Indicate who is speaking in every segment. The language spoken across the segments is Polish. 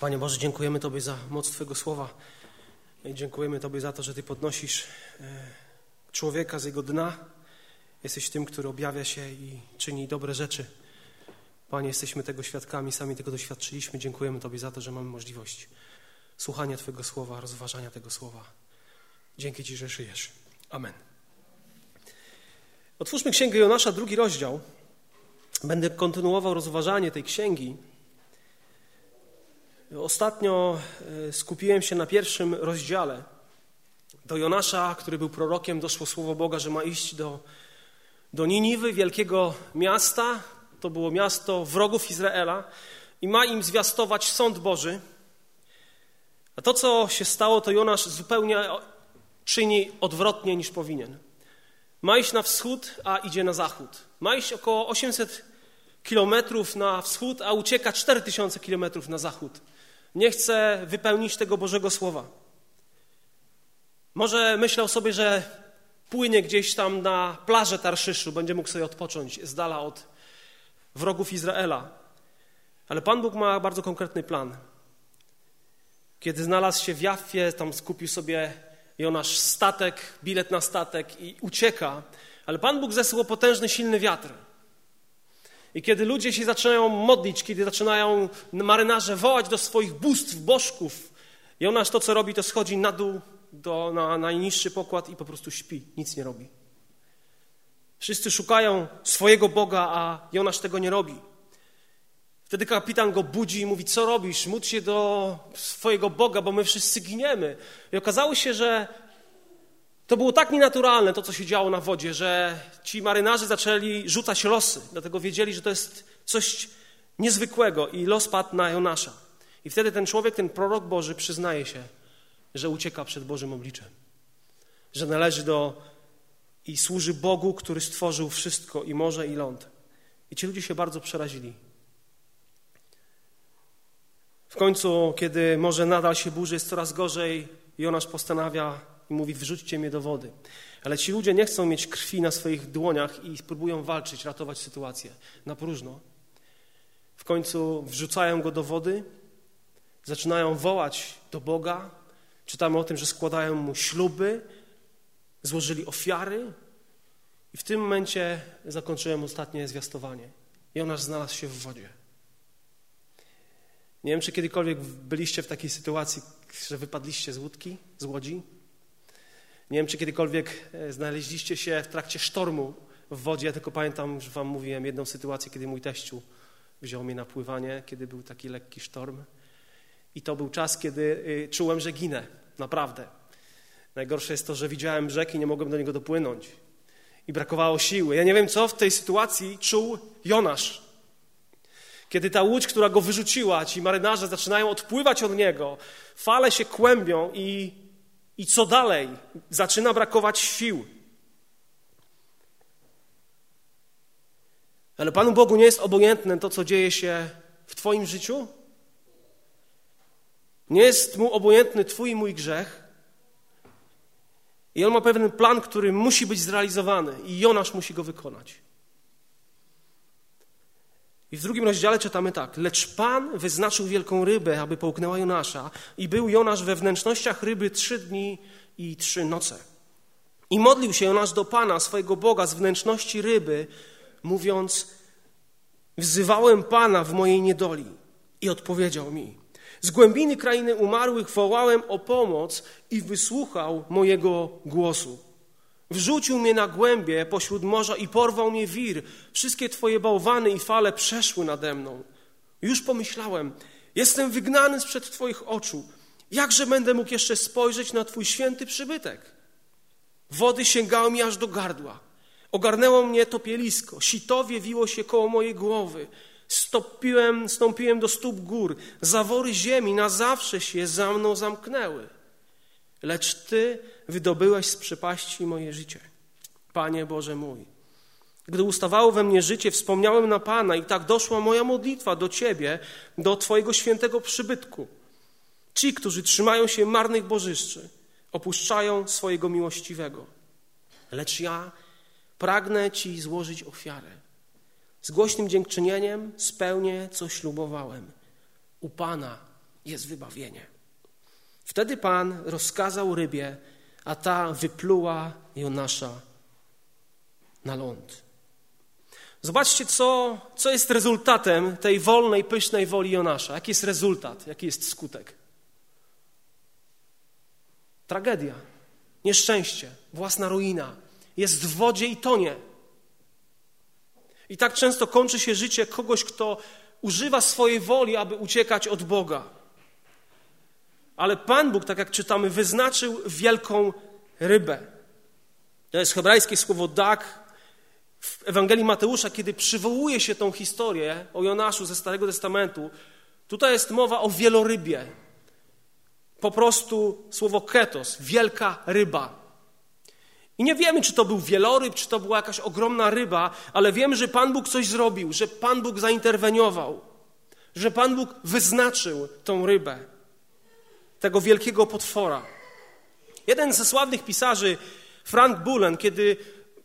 Speaker 1: Panie Boże, dziękujemy Tobie za moc Twojego słowa. Dziękujemy Tobie za to, że Ty podnosisz e, człowieka z jego dna. Jesteś tym, który objawia się i czyni dobre rzeczy. Panie, jesteśmy tego świadkami, sami tego doświadczyliśmy. Dziękujemy Tobie za to, że mamy możliwość słuchania Twojego słowa, rozważania tego słowa. Dzięki Ci, że żyjesz. Amen. Otwórzmy Księgę Jonasza, drugi rozdział. Będę kontynuował rozważanie tej księgi. Ostatnio e, skupiłem się na pierwszym rozdziale. Do Jonasza, który był prorokiem, doszło słowo Boga, że ma iść do, do Niniwy, wielkiego miasta. To było miasto wrogów Izraela i ma im zwiastować sąd Boży. A to, co się stało, to Jonasz zupełnie czyni odwrotnie niż powinien. Ma iść na wschód, a idzie na zachód. Ma iść około 800 kilometrów na wschód, a ucieka 4000 kilometrów na zachód nie chce wypełnić tego Bożego Słowa. Może myślał sobie, że płynie gdzieś tam na plażę Tarszyszu, będzie mógł sobie odpocząć z dala od wrogów Izraela. Ale Pan Bóg ma bardzo konkretny plan. Kiedy znalazł się w Jaffie, tam skupił sobie Jonasz statek, bilet na statek i ucieka. Ale Pan Bóg zesłał potężny, silny wiatr. I kiedy ludzie się zaczynają modlić, kiedy zaczynają marynarze wołać do swoich bóstw, bożków, Jonasz to, co robi, to schodzi na dół do, na najniższy pokład i po prostu śpi, nic nie robi. Wszyscy szukają swojego Boga, a Jonasz tego nie robi. Wtedy kapitan go budzi i mówi, co robisz? Módl się do swojego Boga, bo my wszyscy giniemy. I okazało się, że to było tak nienaturalne, to co się działo na wodzie, że ci marynarze zaczęli rzucać losy, dlatego wiedzieli, że to jest coś niezwykłego i los padł na Jonasza. I wtedy ten człowiek, ten prorok Boży przyznaje się, że ucieka przed Bożym obliczem, że należy do i służy Bogu, który stworzył wszystko i morze i ląd. I ci ludzie się bardzo przerazili. W końcu, kiedy morze nadal się burzy, jest coraz gorzej, Jonasz postanawia i mówi: Wrzućcie mnie do wody. Ale ci ludzie nie chcą mieć krwi na swoich dłoniach i próbują walczyć, ratować sytuację na próżno. W końcu wrzucają go do wody, zaczynają wołać do Boga. Czytamy o tym, że składają mu śluby, złożyli ofiary. I w tym momencie zakończyłem ostatnie zwiastowanie. Jonasz znalazł się w wodzie. Nie wiem, czy kiedykolwiek byliście w takiej sytuacji, że wypadliście z łódki, z łodzi. Nie wiem, czy kiedykolwiek e, znaleźliście się w trakcie sztormu w wodzie. Ja tylko pamiętam, że wam mówiłem jedną sytuację, kiedy mój teściu wziął mnie na pływanie, kiedy był taki lekki sztorm. I to był czas, kiedy y, czułem, że ginę. Naprawdę. Najgorsze jest to, że widziałem brzeg i nie mogłem do niego dopłynąć. I brakowało siły. Ja nie wiem, co w tej sytuacji czuł Jonasz. Kiedy ta łódź, która go wyrzuciła, ci marynarze zaczynają odpływać od niego, fale się kłębią i i co dalej? Zaczyna brakować sił. Ale Panu Bogu nie jest obojętne to, co dzieje się w Twoim życiu? Nie jest Mu obojętny Twój i mój grzech? I On ma pewien plan, który musi być zrealizowany i Jonasz musi go wykonać. I w drugim rozdziale czytamy tak. Lecz Pan wyznaczył wielką rybę, aby połknęła Jonasza i był Jonasz we wnętrznościach ryby trzy dni i trzy noce. I modlił się Jonasz do Pana, swojego Boga, z wnętrzności ryby, mówiąc, wzywałem Pana w mojej niedoli i odpowiedział mi. Z głębiny krainy umarłych wołałem o pomoc i wysłuchał mojego głosu. Wrzucił mnie na głębie pośród morza i porwał mnie wir. Wszystkie Twoje bałwany i fale przeszły nade mną. Już pomyślałem, jestem wygnany sprzed Twoich oczu. Jakże będę mógł jeszcze spojrzeć na Twój święty przybytek? Wody sięgały mi aż do gardła. Ogarnęło mnie topielisko, sitowie wiło się koło mojej głowy. Stopiłem, stąpiłem do stóp gór, zawory ziemi na zawsze się za mną zamknęły. Lecz Ty wydobyłeś z przepaści moje życie. Panie Boże mój, gdy ustawało we mnie życie, wspomniałem na Pana i tak doszła moja modlitwa do Ciebie, do Twojego świętego przybytku. Ci, którzy trzymają się marnych bożyszczy, opuszczają swojego miłościwego. Lecz ja pragnę Ci złożyć ofiarę. Z głośnym dziękczynieniem spełnię, co ślubowałem. U Pana jest wybawienie. Wtedy Pan rozkazał rybie, a ta wypluła Jonasza na ląd. Zobaczcie, co, co jest rezultatem tej wolnej, pysznej woli Jonasza. Jaki jest rezultat, jaki jest skutek? Tragedia, nieszczęście, własna ruina. Jest w wodzie i tonie. I tak często kończy się życie kogoś, kto używa swojej woli, aby uciekać od Boga. Ale Pan Bóg, tak jak czytamy, wyznaczył wielką rybę. To jest hebrajskie słowo dak. W Ewangelii Mateusza, kiedy przywołuje się tą historię o Jonaszu ze Starego Testamentu, tutaj jest mowa o wielorybie. Po prostu słowo ketos, wielka ryba. I nie wiemy, czy to był wieloryb, czy to była jakaś ogromna ryba, ale wiemy, że Pan Bóg coś zrobił, że Pan Bóg zainterweniował, że Pan Bóg wyznaczył tą rybę, tego wielkiego potwora. Jeden ze sławnych pisarzy, Frank Bullen, kiedy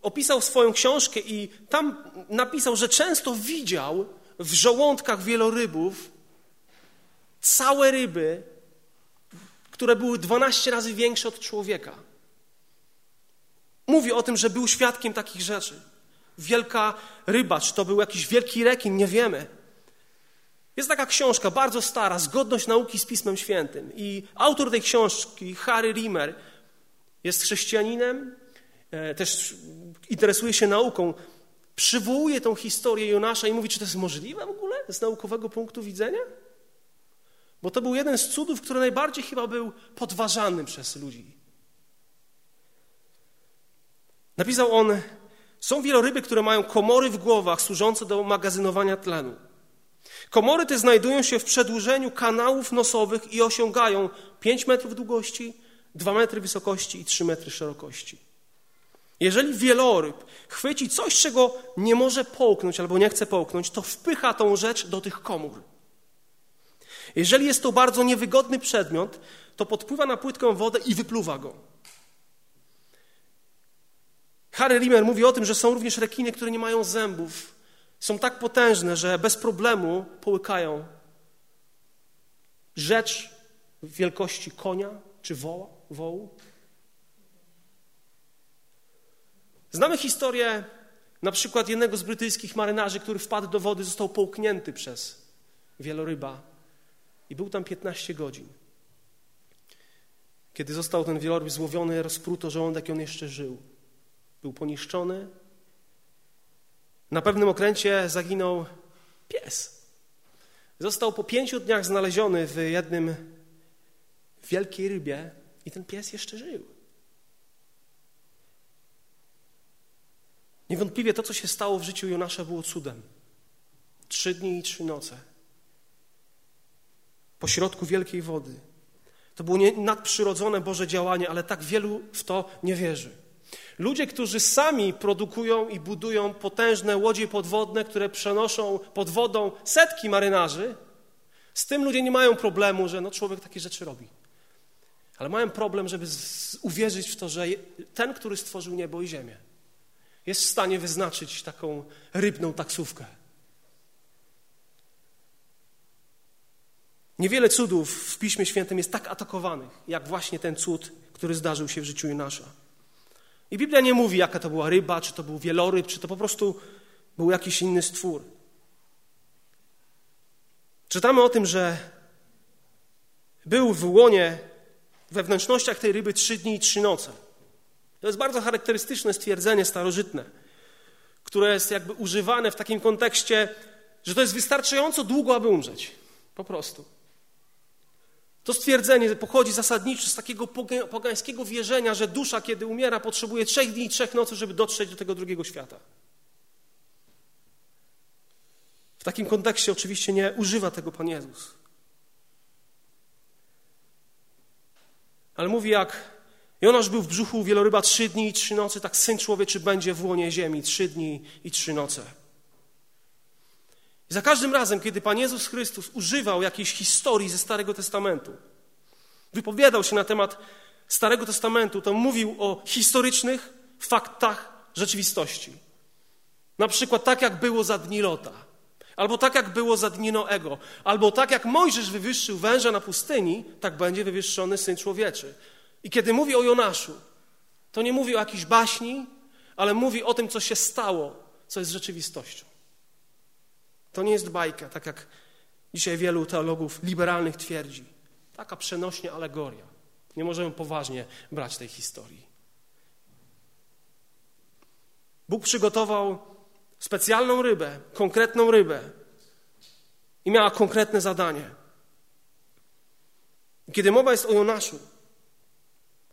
Speaker 1: opisał swoją książkę i tam napisał, że często widział w żołądkach wielorybów całe ryby, które były 12 razy większe od człowieka. Mówi o tym, że był świadkiem takich rzeczy. Wielka ryba, czy to był jakiś wielki rekin, nie wiemy. Jest taka książka, bardzo stara, Zgodność nauki z Pismem Świętym. I autor tej książki, Harry Rimmer, jest chrześcijaninem, e, też interesuje się nauką. Przywołuje tą historię Jonasza i mówi, czy to jest możliwe w ogóle z naukowego punktu widzenia? Bo to był jeden z cudów, który najbardziej chyba był podważany przez ludzi. Napisał on: Są wieloryby, które mają komory w głowach służące do magazynowania tlenu. Komory te znajdują się w przedłużeniu kanałów nosowych i osiągają 5 metrów długości, 2 metry wysokości i 3 metry szerokości. Jeżeli wieloryb chwyci coś, czego nie może połknąć albo nie chce połknąć, to wpycha tą rzecz do tych komór. Jeżeli jest to bardzo niewygodny przedmiot, to podpływa na płytką wodę i wypluwa go. Harry Rimmer mówi o tym, że są również rekiny, które nie mają zębów. Są tak potężne, że bez problemu połykają rzecz wielkości konia czy woła, wołu. Znamy historię na przykład jednego z brytyjskich marynarzy, który wpadł do wody, został połknięty przez wieloryba i był tam 15 godzin. Kiedy został ten wieloryb złowiony, rozpruto żołądek i on jeszcze żył był poniszczony. Na pewnym okręcie zaginął pies. Został po pięciu dniach znaleziony w jednym wielkiej rybie i ten pies jeszcze żył. Niewątpliwie to, co się stało w życiu Jonasza, było cudem. Trzy dni i trzy noce. Po środku wielkiej wody. To było nadprzyrodzone Boże działanie, ale tak wielu w to nie wierzy. Ludzie, którzy sami produkują i budują potężne łodzie podwodne, które przenoszą pod wodą setki marynarzy, z tym ludzie nie mają problemu, że no, człowiek takie rzeczy robi. Ale mają problem, żeby uwierzyć w to, że ten, który stworzył niebo i ziemię, jest w stanie wyznaczyć taką rybną taksówkę. Niewiele cudów w Piśmie Świętym jest tak atakowanych, jak właśnie ten cud, który zdarzył się w życiu Jonasza. I Biblia nie mówi, jaka to była ryba, czy to był wieloryb, czy to po prostu był jakiś inny stwór. Czytamy o tym, że był w łonie, we wnętrznościach tej ryby trzy dni i trzy noce. To jest bardzo charakterystyczne stwierdzenie starożytne, które jest jakby używane w takim kontekście, że to jest wystarczająco długo, aby umrzeć. Po prostu. To stwierdzenie pochodzi zasadniczo z takiego pogańskiego wierzenia, że dusza, kiedy umiera, potrzebuje trzech dni i trzech nocy, żeby dotrzeć do tego drugiego świata. W takim kontekście oczywiście nie używa tego Pan Jezus. Ale mówi, jak Jonasz był w brzuchu wieloryba trzy dni i trzy nocy, tak Syn Człowieczy będzie w łonie ziemi trzy dni i trzy noce. I za każdym razem, kiedy Pan Jezus Chrystus używał jakiejś historii ze Starego Testamentu, wypowiadał się na temat Starego Testamentu, to mówił o historycznych faktach rzeczywistości. Na przykład tak, jak było za dni Lota. Albo tak jak było za dni Noego, albo tak jak Mojżesz wywyższył węża na pustyni, tak będzie wywyższony Syn Człowieczy. I kiedy mówi o Jonaszu, to nie mówi o jakiejś baśni, ale mówi o tym, co się stało, co jest rzeczywistością. To nie jest bajka, tak jak dzisiaj wielu teologów liberalnych twierdzi. Taka przenośnie alegoria. Nie możemy poważnie brać tej historii. Bóg przygotował specjalną rybę, konkretną rybę i miała konkretne zadanie. Kiedy mowa jest o Jonaszu,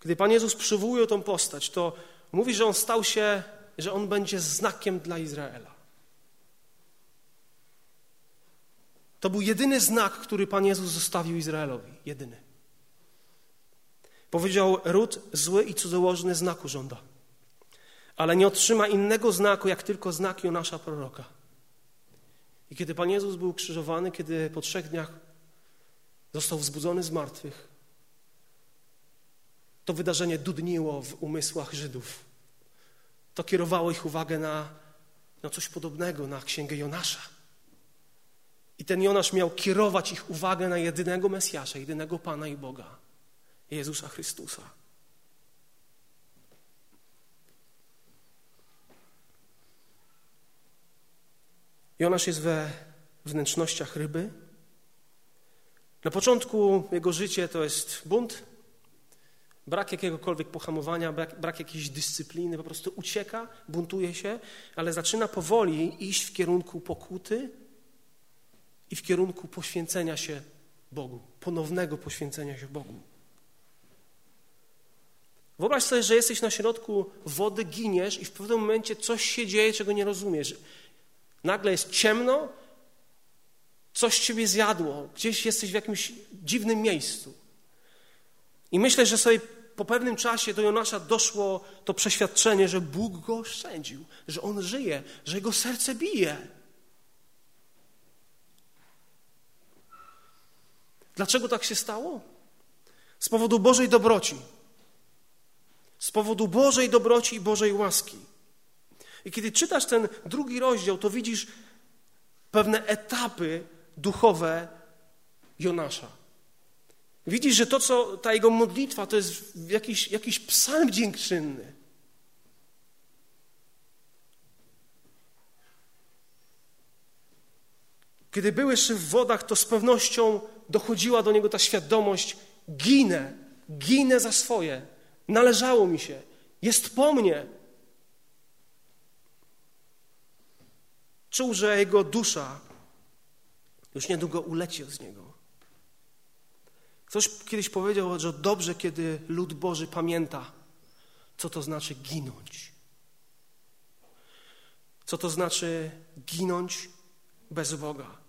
Speaker 1: kiedy Pan Jezus przywołuje tą postać, to mówi, że on stał się, że on będzie znakiem dla Izraela. To był jedyny znak, który Pan Jezus zostawił Izraelowi. Jedyny. Powiedział, ród zły i cudzołożny znaku żąda, ale nie otrzyma innego znaku, jak tylko znak Jonasza proroka. I kiedy Pan Jezus był krzyżowany, kiedy po trzech dniach został wzbudzony z martwych, to wydarzenie dudniło w umysłach Żydów. To kierowało ich uwagę na, na coś podobnego, na księgę Jonasza. I ten Jonasz miał kierować ich uwagę na jedynego Mesjasza, jedynego Pana i Boga, Jezusa Chrystusa. Jonasz jest we wnętrznościach ryby. Na początku jego życie to jest bunt, brak jakiegokolwiek pohamowania, brak, brak jakiejś dyscypliny, po prostu ucieka, buntuje się, ale zaczyna powoli iść w kierunku pokuty i w kierunku poświęcenia się Bogu, ponownego poświęcenia się Bogu. Wyobraź sobie, że jesteś na środku wody, giniesz i w pewnym momencie coś się dzieje, czego nie rozumiesz. Nagle jest ciemno, coś ciebie zjadło, gdzieś jesteś w jakimś dziwnym miejscu. I myślę, że sobie po pewnym czasie do Jonasza doszło to przeświadczenie, że Bóg go oszczędził, że on żyje, że jego serce bije. Dlaczego tak się stało? Z powodu Bożej dobroci. Z powodu Bożej dobroci i Bożej łaski. I kiedy czytasz ten drugi rozdział, to widzisz pewne etapy duchowe Jonasza. Widzisz, że to, co ta jego modlitwa, to jest jakiś, jakiś psalm dziękczynny. Kiedy był jeszcze w wodach, to z pewnością dochodziła do niego ta świadomość: ginę, ginę za swoje, należało mi się, jest po mnie. Czuł, że jego dusza już niedługo uleci z niego. Ktoś kiedyś powiedział, że dobrze, kiedy lud Boży pamięta, co to znaczy ginąć. Co to znaczy ginąć bez Boga.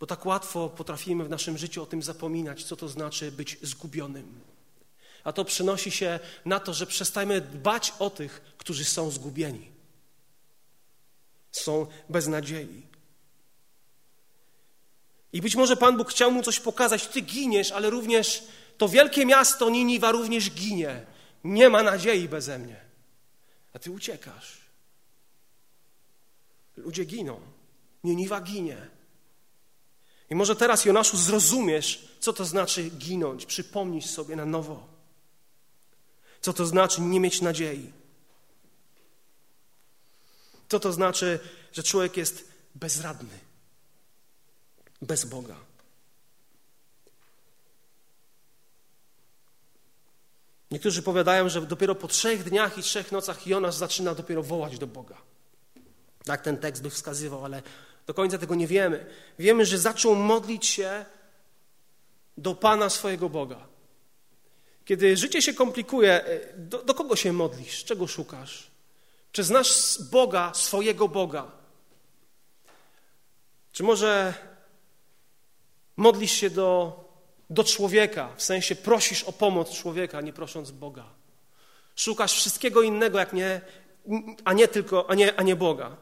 Speaker 1: Bo tak łatwo potrafimy w naszym życiu o tym zapominać, co to znaczy być zgubionym. A to przynosi się na to, że przestajemy dbać o tych, którzy są zgubieni. Są bez nadziei. I być może Pan Bóg chciał mu coś pokazać. Ty giniesz, ale również to wielkie miasto Niniwa również ginie. Nie ma nadziei beze mnie. A ty uciekasz. Ludzie giną. Niniwa ginie. I może teraz, Jonaszu, zrozumiesz, co to znaczy ginąć. Przypomnisz sobie na nowo. Co to znaczy nie mieć nadziei. Co to znaczy, że człowiek jest bezradny bez Boga. Niektórzy powiadają, że dopiero po trzech dniach i trzech nocach Jonasz zaczyna dopiero wołać do Boga. Tak ten tekst by wskazywał, ale do końca tego nie wiemy. Wiemy, że zaczął modlić się do Pana swojego Boga. Kiedy życie się komplikuje, e, do, do kogo się modlisz? Czego szukasz? Czy znasz Boga, swojego Boga? Czy może Modlisz się do, do człowieka, w sensie prosisz o pomoc człowieka, nie prosząc Boga. Szukasz wszystkiego innego, jak nie, a nie tylko, a nie, a nie Boga.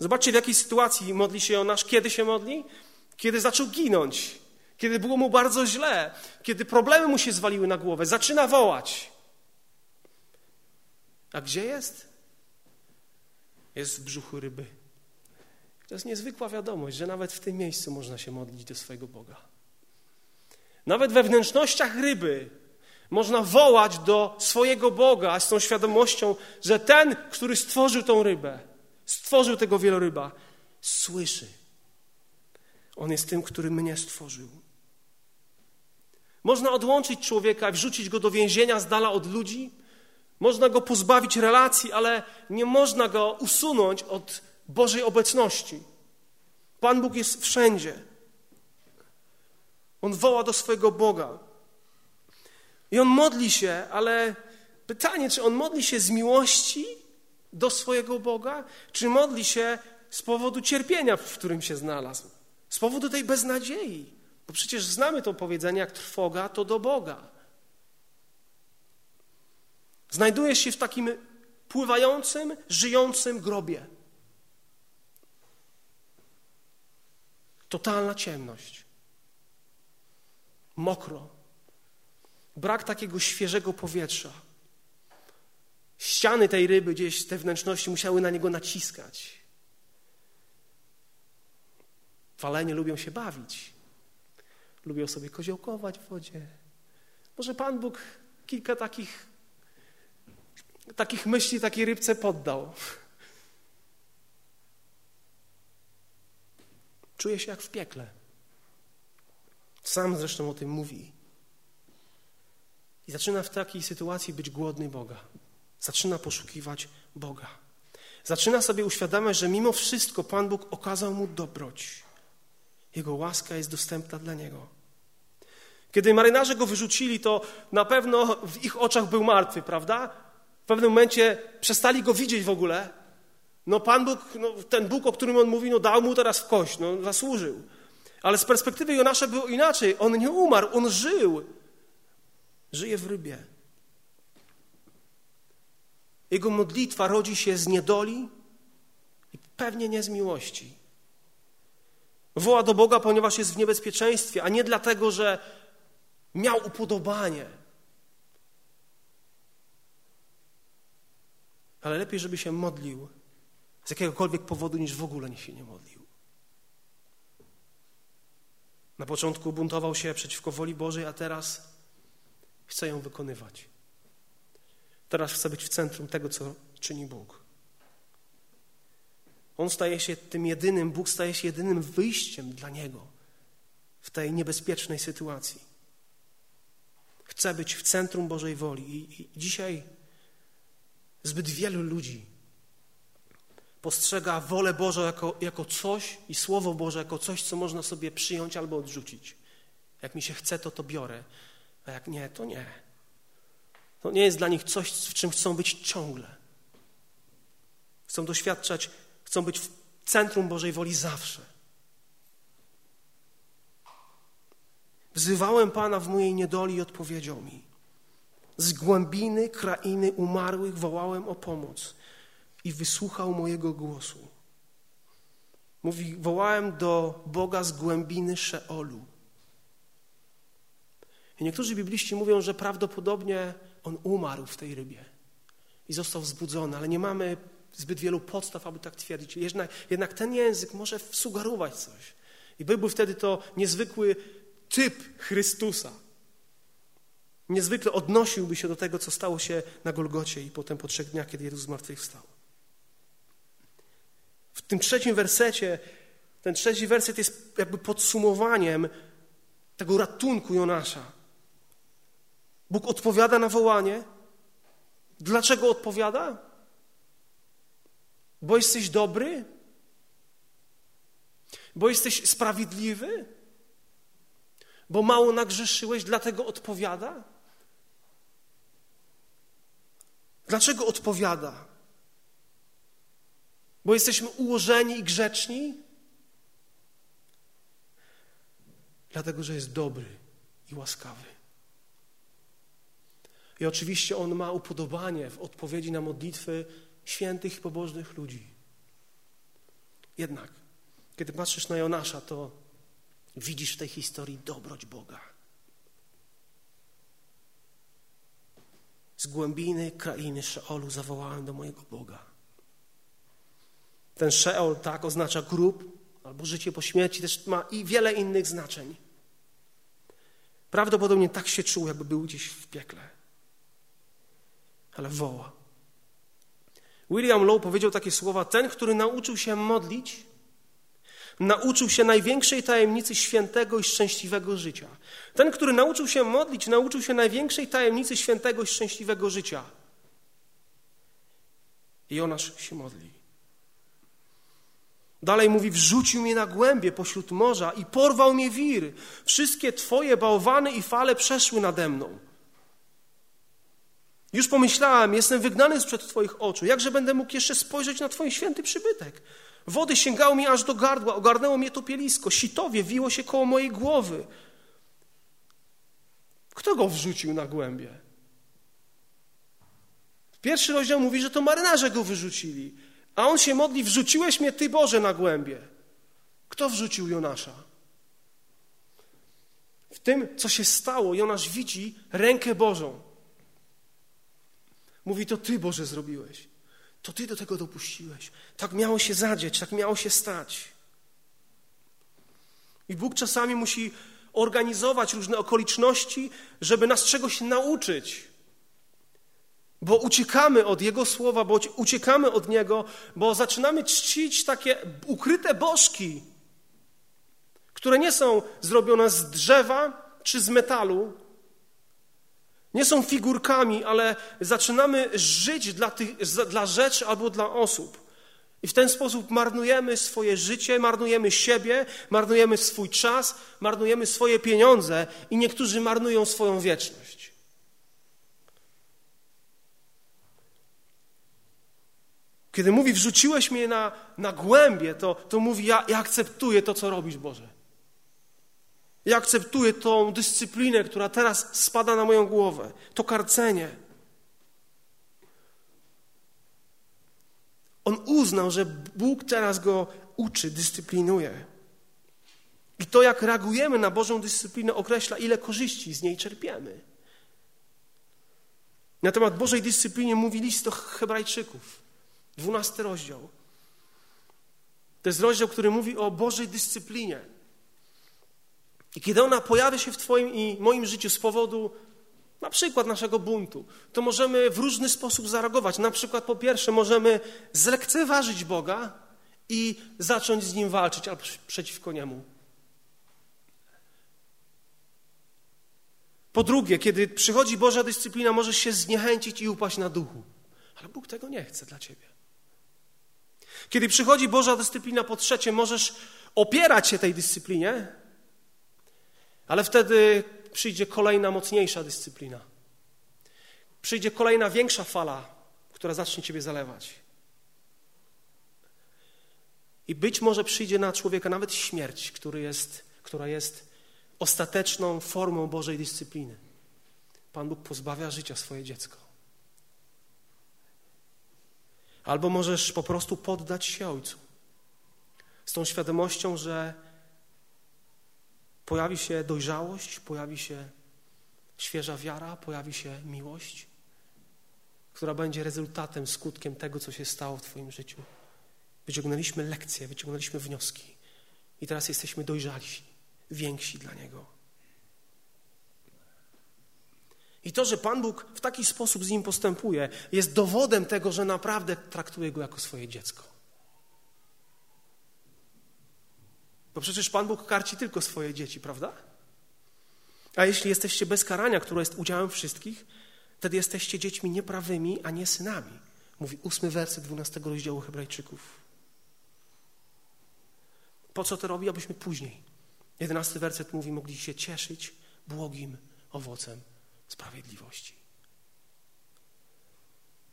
Speaker 1: Zobaczcie, w jakiej sytuacji modli się Jonasz. Kiedy się modli? Kiedy zaczął ginąć, kiedy było mu bardzo źle, kiedy problemy mu się zwaliły na głowę. Zaczyna wołać. A gdzie jest? Jest w brzuchu ryby. To jest niezwykła wiadomość, że nawet w tym miejscu można się modlić do swojego Boga. Nawet we wnętrznościach ryby można wołać do swojego Boga z tą świadomością, że ten, który stworzył tą rybę, stworzył tego wieloryba, słyszy. On jest tym, który mnie stworzył. Można odłączyć człowieka wrzucić go do więzienia z dala od ludzi. Można go pozbawić relacji, ale nie można go usunąć od Bożej obecności. Pan Bóg jest wszędzie. On woła do swojego Boga. I on modli się, ale pytanie, czy on modli się z miłości do swojego Boga, czy modli się z powodu cierpienia, w którym się znalazł, z powodu tej beznadziei. Bo przecież znamy to powiedzenie, jak trwoga to do Boga. Znajdujesz się w takim pływającym, żyjącym grobie. Totalna ciemność. Mokro. Brak takiego świeżego powietrza. Ściany tej ryby, gdzieś te wnętrzności musiały na niego naciskać. Walenie lubią się bawić. Lubią sobie koziołkować w wodzie. Może Pan Bóg kilka takich, takich myśli takiej rybce poddał. Czuje się jak w piekle. Sam zresztą o tym mówi. I zaczyna w takiej sytuacji być głodny Boga. Zaczyna poszukiwać Boga. Zaczyna sobie uświadamiać, że mimo wszystko Pan Bóg okazał mu dobroć. Jego łaska jest dostępna dla niego. Kiedy marynarze go wyrzucili, to na pewno w ich oczach był martwy, prawda? W pewnym momencie przestali go widzieć w ogóle. No Pan Bóg, no, ten Bóg, o którym on mówi, no dał mu teraz w kość, no zasłużył. Ale z perspektywy Jonasza było inaczej. On nie umarł, on żył. Żyje w rybie. Jego modlitwa rodzi się z niedoli i pewnie nie z miłości. Woła do Boga, ponieważ jest w niebezpieczeństwie, a nie dlatego, że miał upodobanie. Ale lepiej, żeby się modlił z jakiegokolwiek powodu, niż w ogóle się nie modlił. Na początku buntował się przeciwko woli Bożej, a teraz chce ją wykonywać. Teraz chce być w centrum tego, co czyni Bóg. On staje się tym jedynym, Bóg staje się jedynym wyjściem dla niego w tej niebezpiecznej sytuacji. Chce być w centrum Bożej woli. I, i dzisiaj zbyt wielu ludzi postrzega wolę Bożą jako, jako coś i Słowo Boże jako coś, co można sobie przyjąć albo odrzucić. Jak mi się chce, to to biorę, a jak nie, to nie. To nie jest dla nich coś, w czym chcą być ciągle. Chcą doświadczać, chcą być w centrum Bożej woli zawsze. Wzywałem Pana w mojej niedoli i odpowiedział mi. Z głębiny krainy umarłych wołałem o pomoc i wysłuchał mojego głosu. Mówi, wołałem do Boga z głębiny Szeolu. I niektórzy bibliści mówią, że prawdopodobnie on umarł w tej rybie i został wzbudzony, ale nie mamy zbyt wielu podstaw, aby tak twierdzić. Jednak, jednak ten język może sugerować coś. I byłby wtedy to niezwykły typ Chrystusa. Niezwykle odnosiłby się do tego, co stało się na Golgocie i potem po trzech dniach, kiedy Jezus zmartwychwstał. W tym trzecim wersecie, ten trzeci werset jest jakby podsumowaniem tego ratunku Jonasza. Bóg odpowiada na wołanie. Dlaczego odpowiada? Bo jesteś dobry? Bo jesteś sprawiedliwy? Bo mało nagrzeszyłeś, dlatego odpowiada? Dlaczego odpowiada? Bo jesteśmy ułożeni i grzeczni? Dlatego, że jest dobry i łaskawy. I oczywiście On ma upodobanie w odpowiedzi na modlitwy świętych i pobożnych ludzi. Jednak, kiedy patrzysz na Jonasza, to widzisz w tej historii dobroć Boga. Z głębiny krainy Szeolu zawołałem do mojego Boga. Ten Sheol tak oznacza grób albo życie po śmierci, też ma i wiele innych znaczeń. Prawdopodobnie tak się czuł, jakby był gdzieś w piekle. Ale woła. William Lowe powiedział takie słowa: Ten, który nauczył się modlić, nauczył się największej tajemnicy świętego i szczęśliwego życia. Ten, który nauczył się modlić, nauczył się największej tajemnicy świętego i szczęśliwego życia. I Jonasz się modli. Dalej mówi, wrzucił mnie na głębie pośród morza i porwał mnie wir. Wszystkie twoje bałwany i fale przeszły nade mną. Już pomyślałem, jestem wygnany sprzed twoich oczu. Jakże będę mógł jeszcze spojrzeć na twój święty przybytek? Wody sięgały mi aż do gardła, ogarnęło mnie topielisko, sitowie wiło się koło mojej głowy. Kto go wrzucił na głębie? Pierwszy rozdział mówi, że to marynarze go wyrzucili. A on się modli, wrzuciłeś mnie Ty Boże na głębie. Kto wrzucił Jonasza? W tym, co się stało, Jonasz widzi rękę Bożą. Mówi, to Ty Boże zrobiłeś. To Ty do tego dopuściłeś. Tak miało się zadzieć, tak miało się stać. I Bóg czasami musi organizować różne okoliczności, żeby nas czegoś nauczyć. Bo uciekamy od Jego słowa, bo uciekamy od Niego, bo zaczynamy czcić takie ukryte bożki, które nie są zrobione z drzewa czy z metalu, nie są figurkami, ale zaczynamy żyć dla, tych, dla rzeczy albo dla osób. I w ten sposób marnujemy swoje życie, marnujemy siebie, marnujemy swój czas, marnujemy swoje pieniądze i niektórzy marnują swoją wieczność. Kiedy mówi, wrzuciłeś mnie na, na głębie, to, to mówi, ja, ja akceptuję to, co robisz, Boże. Ja akceptuję tą dyscyplinę, która teraz spada na moją głowę, to karcenie. On uznał, że Bóg teraz go uczy, dyscyplinuje. I to, jak reagujemy na Bożą dyscyplinę, określa, ile korzyści z niej czerpiemy. Na temat Bożej dyscypliny mówi list do Hebrajczyków. Dwunasty rozdział. To jest rozdział, który mówi o Bożej dyscyplinie. I kiedy ona pojawia się w Twoim i moim życiu z powodu na przykład naszego buntu, to możemy w różny sposób zareagować. Na przykład po pierwsze możemy zlekceważyć Boga i zacząć z Nim walczyć albo przeciwko Niemu. Po drugie, kiedy przychodzi Boża dyscyplina, możesz się zniechęcić i upaść na duchu. Ale Bóg tego nie chce dla Ciebie. Kiedy przychodzi Boża dyscyplina po trzecie, możesz opierać się tej dyscyplinie, ale wtedy przyjdzie kolejna mocniejsza dyscyplina. Przyjdzie kolejna większa fala, która zacznie ciebie zalewać. I być może przyjdzie na człowieka nawet śmierć, który jest, która jest ostateczną formą Bożej dyscypliny. Pan Bóg pozbawia życia swoje dziecko. Albo możesz po prostu poddać się Ojcu. Z tą świadomością, że pojawi się dojrzałość, pojawi się świeża wiara, pojawi się miłość, która będzie rezultatem, skutkiem tego, co się stało w Twoim życiu. Wyciągnęliśmy lekcje, wyciągnęliśmy wnioski i teraz jesteśmy dojrzalsi, więksi dla Niego. I to, że Pan Bóg w taki sposób z nim postępuje, jest dowodem tego, że naprawdę traktuje go jako swoje dziecko. Bo przecież Pan Bóg karci tylko swoje dzieci, prawda? A jeśli jesteście bez karania, które jest udziałem wszystkich, wtedy jesteście dziećmi nieprawymi, a nie synami. Mówi ósmy werset dwunastego rozdziału Hebrajczyków. Po co to robi? Abyśmy później. Jedenasty werset mówi, mogli się cieszyć błogim owocem sprawiedliwości.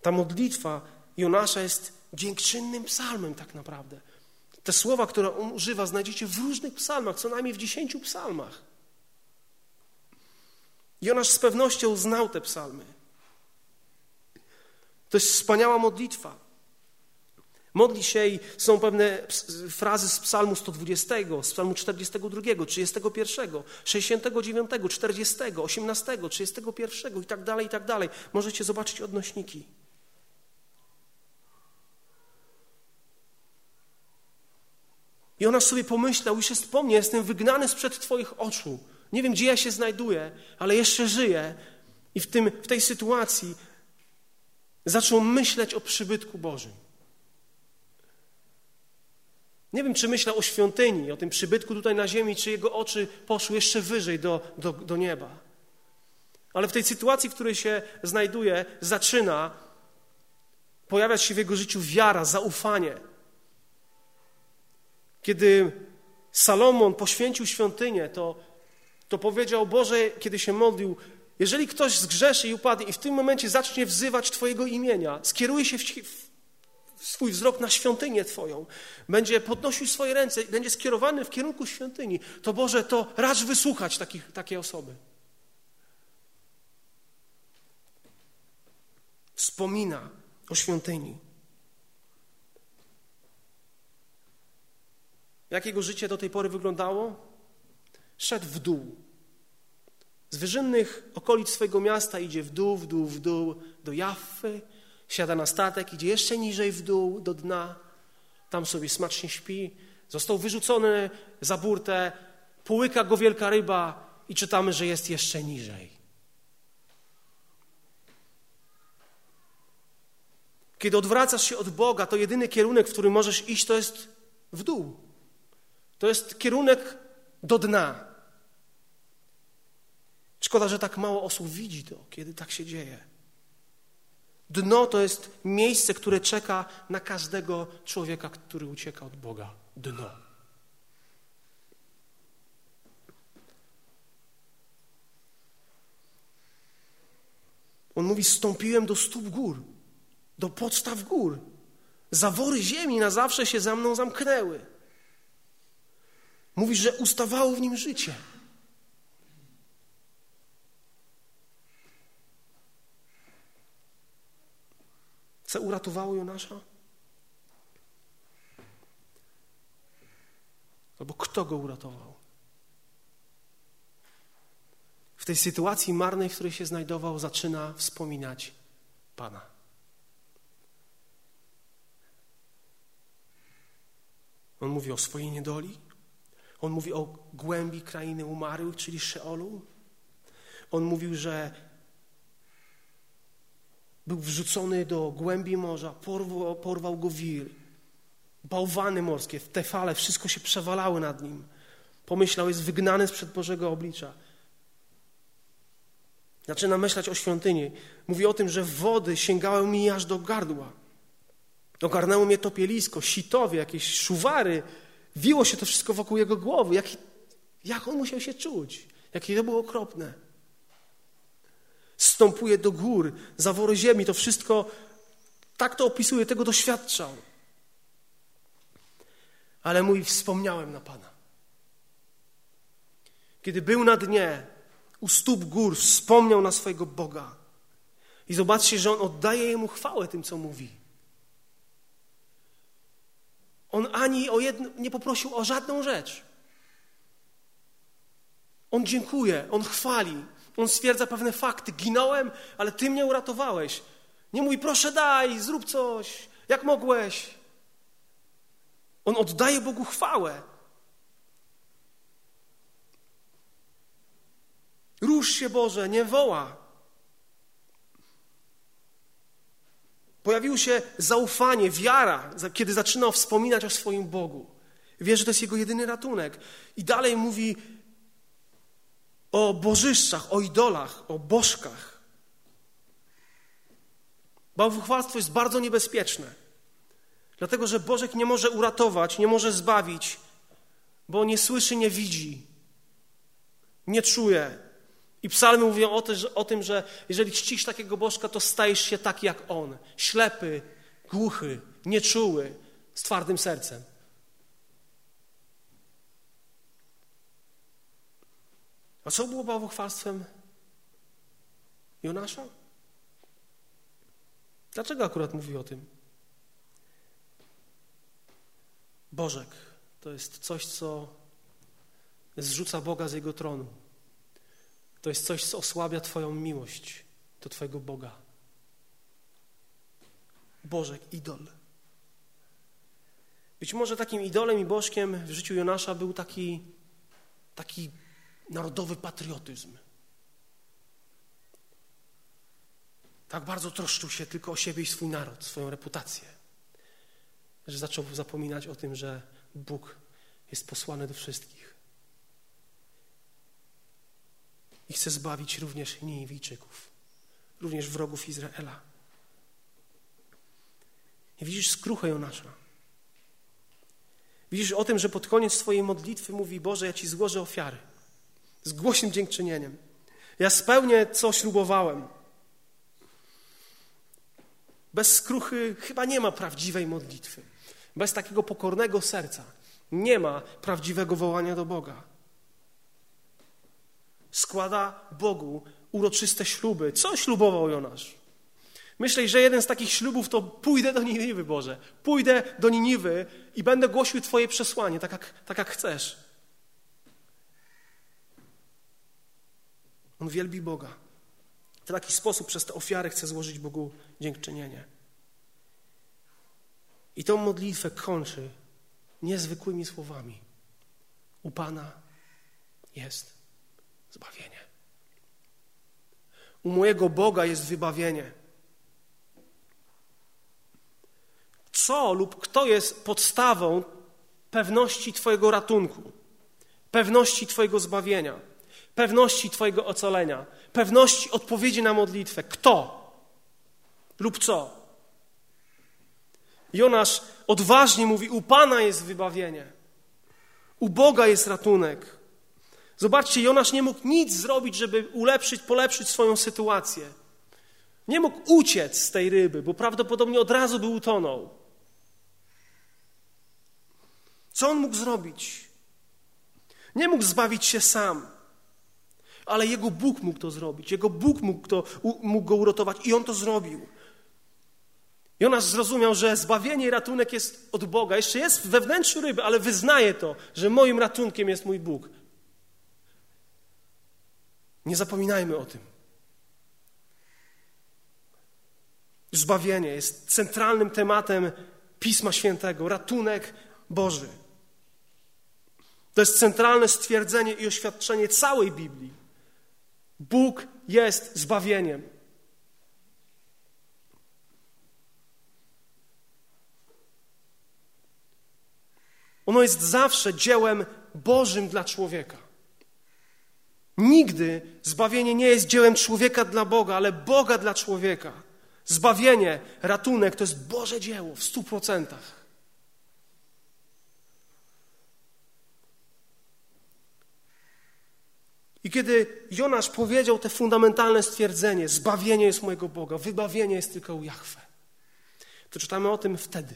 Speaker 1: Ta modlitwa Jonasza jest dziękczynnym psalmem tak naprawdę. Te słowa, które on używa, znajdziecie w różnych psalmach, co najmniej w dziesięciu psalmach. Jonasz z pewnością znał te psalmy. To jest wspaniała modlitwa. Modli się i są pewne frazy z psalmu 120, z psalmu 42, 31, 69, 40, 18, 31 i tak dalej, i tak dalej. Możecie zobaczyć odnośniki. I ona sobie pomyślał, już jest po mnie, jestem wygnany sprzed Twoich oczu. Nie wiem, gdzie ja się znajduję, ale jeszcze żyję. I w, tym, w tej sytuacji zaczął myśleć o przybytku Bożym. Nie wiem, czy myślał o świątyni, o tym przybytku tutaj na ziemi, czy jego oczy poszły jeszcze wyżej do, do, do nieba. Ale w tej sytuacji, w której się znajduje, zaczyna pojawiać się w jego życiu wiara, zaufanie. Kiedy Salomon poświęcił świątynię, to, to powiedział Boże, kiedy się modlił, jeżeli ktoś zgrzeszy i upadnie i w tym momencie zacznie wzywać Twojego imienia, skieruje się w, w swój wzrok na świątynię Twoją, będzie podnosił swoje ręce, będzie skierowany w kierunku świątyni, to Boże, to racz wysłuchać takich, takiej osoby. Wspomina o świątyni. Jak jego życie do tej pory wyglądało? Szedł w dół. Z wyżynnych okolic swojego miasta idzie w dół, w dół, w dół do Jaffy, siada na statek, idzie jeszcze niżej w dół do dna, tam sobie smacznie śpi. Został wyrzucony za burtę, połyka go wielka ryba i czytamy, że jest jeszcze niżej. Kiedy odwracasz się od Boga, to jedyny kierunek, w którym możesz iść, to jest w dół. To jest kierunek do dna. Szkoda, że tak mało osób widzi to, kiedy tak się dzieje. Dno to jest miejsce, które czeka na każdego człowieka, który ucieka od Boga. Dno. On mówi: Stąpiłem do stóp gór, do podstaw gór. Zawory ziemi na zawsze się za mną zamknęły. Mówi, że ustawało w nim życie. Co uratowało Jonasza? Albo kto go uratował? W tej sytuacji marnej, w której się znajdował, zaczyna wspominać Pana. On mówi o swojej niedoli, on mówi o głębi krainy umarłych, czyli Szeolu. On mówił, że był wrzucony do głębi morza, porwał, porwał go wir. Bałwany morskie, te fale, wszystko się przewalały nad nim. Pomyślał, jest wygnany sprzed Bożego oblicza. Zaczyna myśleć o świątyni. Mówi o tym, że wody sięgały mi aż do gardła. Ogarnęło mnie topielisko, sitowie, jakieś szuwary, Wiło się to wszystko wokół jego głowy. Jak, jak on musiał się czuć? Jakie to było okropne. Stąpuje do gór, zawory ziemi, to wszystko, tak to opisuje, tego doświadczał. Ale mój wspomniałem na Pana. Kiedy był na dnie, u stóp gór, wspomniał na swojego Boga. I zobaczcie, że on oddaje jemu chwałę tym, co mówi. On ani o jedno, nie poprosił o żadną rzecz. On dziękuje, on chwali, on stwierdza pewne fakty. Ginąłem, ale ty mnie uratowałeś. Nie mówi, proszę daj, zrób coś, jak mogłeś. On oddaje Bogu chwałę. Rusz się, Boże, nie woła. Pojawiło się zaufanie, wiara, kiedy zaczynał wspominać o swoim Bogu. Wie, że to jest jego jedyny ratunek. I dalej mówi o bożyszczach, o idolach, o bożkach. Bałwochwalstwo jest bardzo niebezpieczne. Dlatego, że Bożek nie może uratować, nie może zbawić, bo nie słyszy, nie widzi, nie czuje. I psalmy mówią o, o tym, że jeżeli czcisz takiego bożka, to stajesz się taki jak on. Ślepy, głuchy, nieczuły, z twardym sercem. A co było bałwochwalstwem Jonasza? Dlaczego akurat mówi o tym? Bożek to jest coś, co zrzuca Boga z jego tronu. To jest coś, co osłabia Twoją miłość do Twojego Boga. Bożek, idol. Być może takim idolem i bożkiem w życiu Jonasza był taki, taki narodowy patriotyzm. Tak bardzo troszczył się tylko o siebie i swój naród, swoją reputację, że zaczął zapominać o tym, że Bóg jest posłany do wszystkich. I chce zbawić również Niniwijczyków, również wrogów Izraela. I widzisz skruchę Jonasza. Widzisz o tym, że pod koniec swojej modlitwy mówi Boże, ja Ci złożę ofiary z głośnym dziękczynieniem. Ja spełnię, co ślubowałem. Bez skruchy chyba nie ma prawdziwej modlitwy. Bez takiego pokornego serca nie ma prawdziwego wołania do Boga. Składa Bogu uroczyste śluby. Co ślubował Jonasz? Myślę, że jeden z takich ślubów to pójdę do Niniwy, Boże. Pójdę do Niniwy i będę głosił Twoje przesłanie, tak jak, tak jak chcesz. On wielbi Boga. W taki sposób przez te ofiary chce złożyć Bogu dziękczynienie. I tą modlitwę kończy niezwykłymi słowami. U Pana jest zbawienie. U mojego Boga jest wybawienie. Co lub kto jest podstawą pewności Twojego ratunku, pewności Twojego zbawienia, pewności Twojego ocalenia, pewności odpowiedzi na modlitwę? Kto lub co? Jonasz odważnie mówi: U Pana jest wybawienie, u Boga jest ratunek. Zobaczcie, Jonasz nie mógł nic zrobić, żeby ulepszyć, polepszyć swoją sytuację. Nie mógł uciec z tej ryby, bo prawdopodobnie od razu by utonął. Co on mógł zrobić? Nie mógł zbawić się sam, ale jego Bóg mógł to zrobić. Jego Bóg mógł, to, mógł go uratować i on to zrobił. Jonasz zrozumiał, że zbawienie i ratunek jest od Boga. Jeszcze jest we wnętrzu ryby, ale wyznaje to, że moim ratunkiem jest mój Bóg. Nie zapominajmy o tym. Zbawienie jest centralnym tematem Pisma Świętego, ratunek Boży. To jest centralne stwierdzenie i oświadczenie całej Biblii. Bóg jest zbawieniem. Ono jest zawsze dziełem Bożym dla człowieka. Nigdy zbawienie nie jest dziełem człowieka dla Boga, ale Boga dla człowieka. Zbawienie, ratunek to jest Boże dzieło w stu procentach. I kiedy Jonasz powiedział te fundamentalne stwierdzenie, zbawienie jest mojego Boga, wybawienie jest tylko u Jahwe, to czytamy o tym wtedy.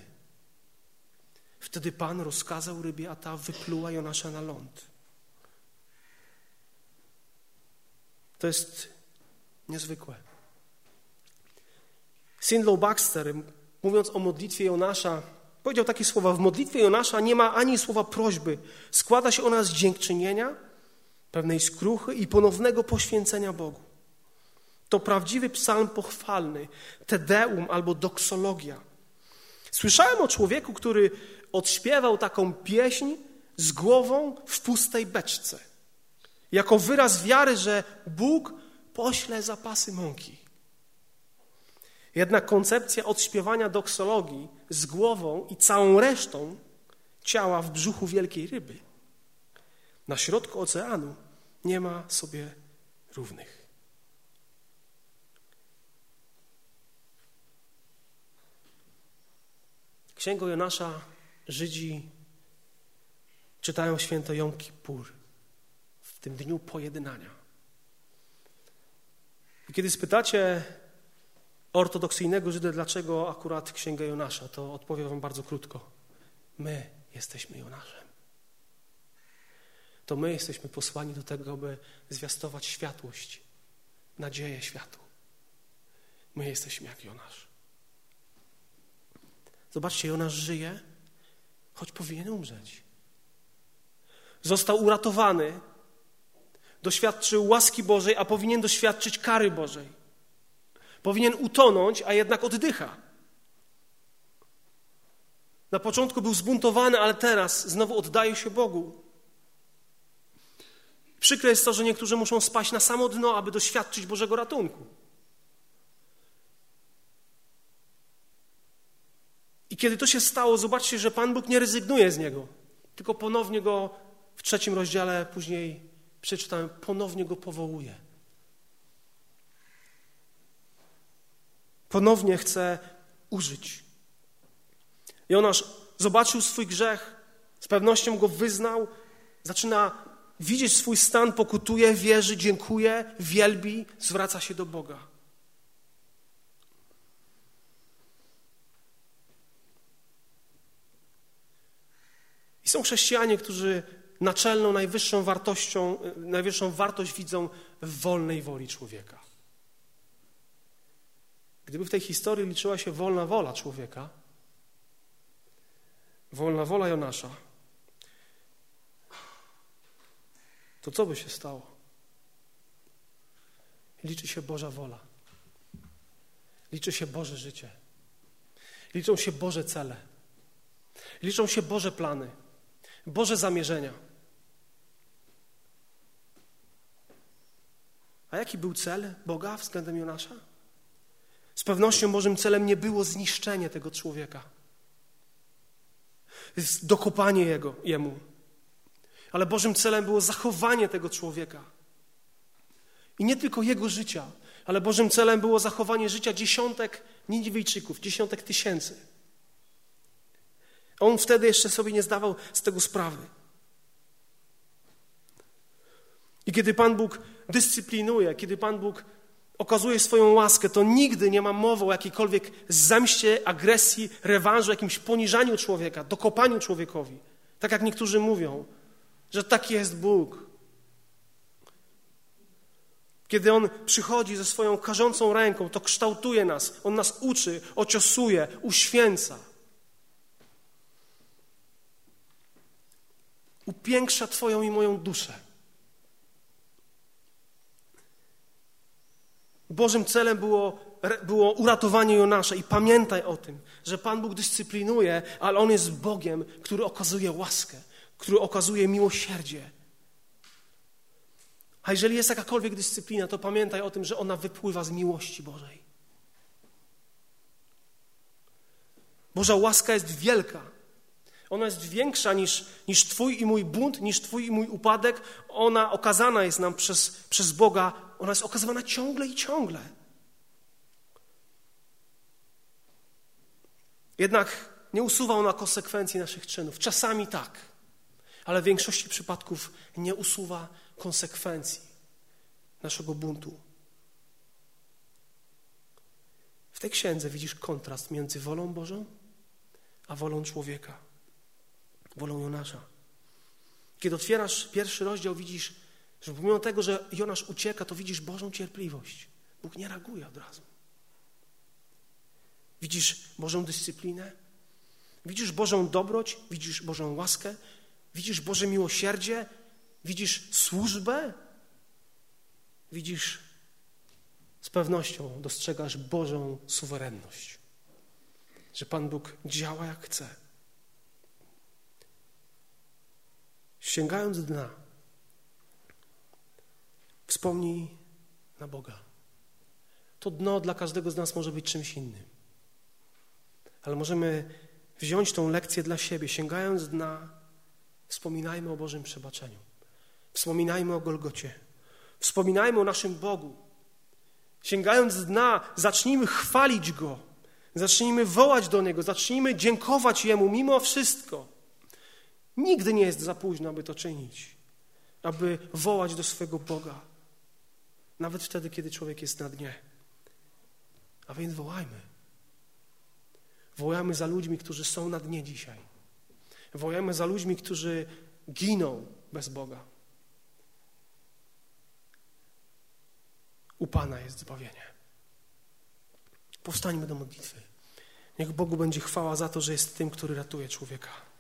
Speaker 1: Wtedy Pan rozkazał rybie, a ta wypluła Jonasza na ląd. To jest niezwykłe. Sindlow Baxter, mówiąc o modlitwie Jonasza, powiedział takie słowa: W modlitwie Jonasza nie ma ani słowa prośby. Składa się ona z dziękczynienia, pewnej skruchy i ponownego poświęcenia Bogu. To prawdziwy psalm pochwalny, tedeum albo doksologia. Słyszałem o człowieku, który odśpiewał taką pieśń z głową w pustej beczce. Jako wyraz wiary, że Bóg pośle zapasy mąki. Jednak koncepcja odśpiewania doksologii z głową i całą resztą ciała w brzuchu wielkiej ryby na środku oceanu nie ma sobie równych. Księgą Jonasza Żydzi czytają święto Jom Kippur tym dniu pojednania. I kiedy spytacie ortodoksyjnego Żydę, dlaczego akurat Księgę Jonasza, to odpowiem wam bardzo krótko. My jesteśmy Jonaszem. To my jesteśmy posłani do tego, aby zwiastować światłość, nadzieję światu. My jesteśmy jak Jonasz. Zobaczcie, Jonasz żyje, choć powinien umrzeć. Został uratowany, doświadczył łaski Bożej, a powinien doświadczyć kary Bożej. Powinien utonąć, a jednak oddycha. Na początku był zbuntowany, ale teraz znowu oddaje się Bogu. Przykre jest to, że niektórzy muszą spaść na samo dno, aby doświadczyć Bożego ratunku. I kiedy to się stało, zobaczcie, że Pan Bóg nie rezygnuje z niego, tylko ponownie go w trzecim rozdziale, później przeczytałem, ponownie go powołuje. Ponownie chce użyć. Jonasz zobaczył swój grzech, z pewnością go wyznał, zaczyna widzieć swój stan, pokutuje, wierzy, dziękuje, wielbi, zwraca się do Boga. I są chrześcijanie, którzy naczelną, najwyższą wartością, najwyższą wartość widzą w wolnej woli człowieka. Gdyby w tej historii liczyła się wolna wola człowieka, wolna wola Jonasza, to co by się stało? Liczy się Boża wola. Liczy się Boże życie. Liczą się Boże cele. Liczą się Boże plany, Boże zamierzenia. A jaki był cel Boga względem Jonasza? Z pewnością Bożym celem nie było zniszczenie tego człowieka, dokopanie jego, jemu. Ale Bożym celem było zachowanie tego człowieka. I nie tylko jego życia, ale Bożym celem było zachowanie życia dziesiątek Niniwijczyków, dziesiątek tysięcy. On wtedy jeszcze sobie nie zdawał z tego sprawy. I kiedy Pan Bóg dyscyplinuje, kiedy Pan Bóg okazuje swoją łaskę, to nigdy nie ma mowy o jakiejkolwiek zemście, agresji, rewanżu, jakimś poniżaniu człowieka, dokopaniu człowiekowi. Tak jak niektórzy mówią, że taki jest Bóg. Kiedy On przychodzi ze swoją karzącą ręką, to kształtuje nas, On nas uczy, ociosuje, uświęca. Upiększa Twoją i moją duszę. Bożym celem było, było uratowanie Jonasza i pamiętaj o tym, że Pan Bóg dyscyplinuje, ale On jest Bogiem, który okazuje łaskę, który okazuje miłosierdzie. A jeżeli jest jakakolwiek dyscyplina, to pamiętaj o tym, że ona wypływa z miłości Bożej. Boża łaska jest wielka. Ona jest większa niż, niż Twój i mój bunt, niż Twój i mój upadek. Ona okazana jest nam przez, przez Boga. Ona jest okazywana ciągle i ciągle. Jednak nie usuwa ona konsekwencji naszych czynów. Czasami tak, ale w większości przypadków nie usuwa konsekwencji naszego buntu. W tej księdze widzisz kontrast między wolą Bożą a wolą człowieka wolą Jonasza. Kiedy otwierasz pierwszy rozdział, widzisz, że pomimo tego, że Jonasz ucieka, to widzisz Bożą cierpliwość. Bóg nie reaguje od razu. Widzisz Bożą dyscyplinę, widzisz Bożą dobroć, widzisz Bożą łaskę, widzisz Boże miłosierdzie, widzisz służbę, widzisz? Z pewnością, dostrzegasz Bożą suwerenność, że Pan Bóg działa jak chce. sięgając dna, wspomnij na Boga. To dno dla każdego z nas może być czymś innym. Ale możemy wziąć tą lekcję dla siebie, sięgając dna, wspominajmy o Bożym przebaczeniu. Wspominajmy o Golgocie. Wspominajmy o naszym Bogu. Sięgając dna, zacznijmy chwalić Go. Zacznijmy wołać do Niego, zacznijmy dziękować Jemu mimo wszystko. Nigdy nie jest za późno, aby to czynić, aby wołać do swego Boga, nawet wtedy, kiedy człowiek jest na dnie. A więc wołajmy. Wołajmy za ludźmi, którzy są na dnie dzisiaj. Wołajmy za ludźmi, którzy giną bez Boga. U Pana jest zbawienie. Powstańmy do modlitwy. Niech Bogu będzie chwała za to, że jest tym, który ratuje człowieka.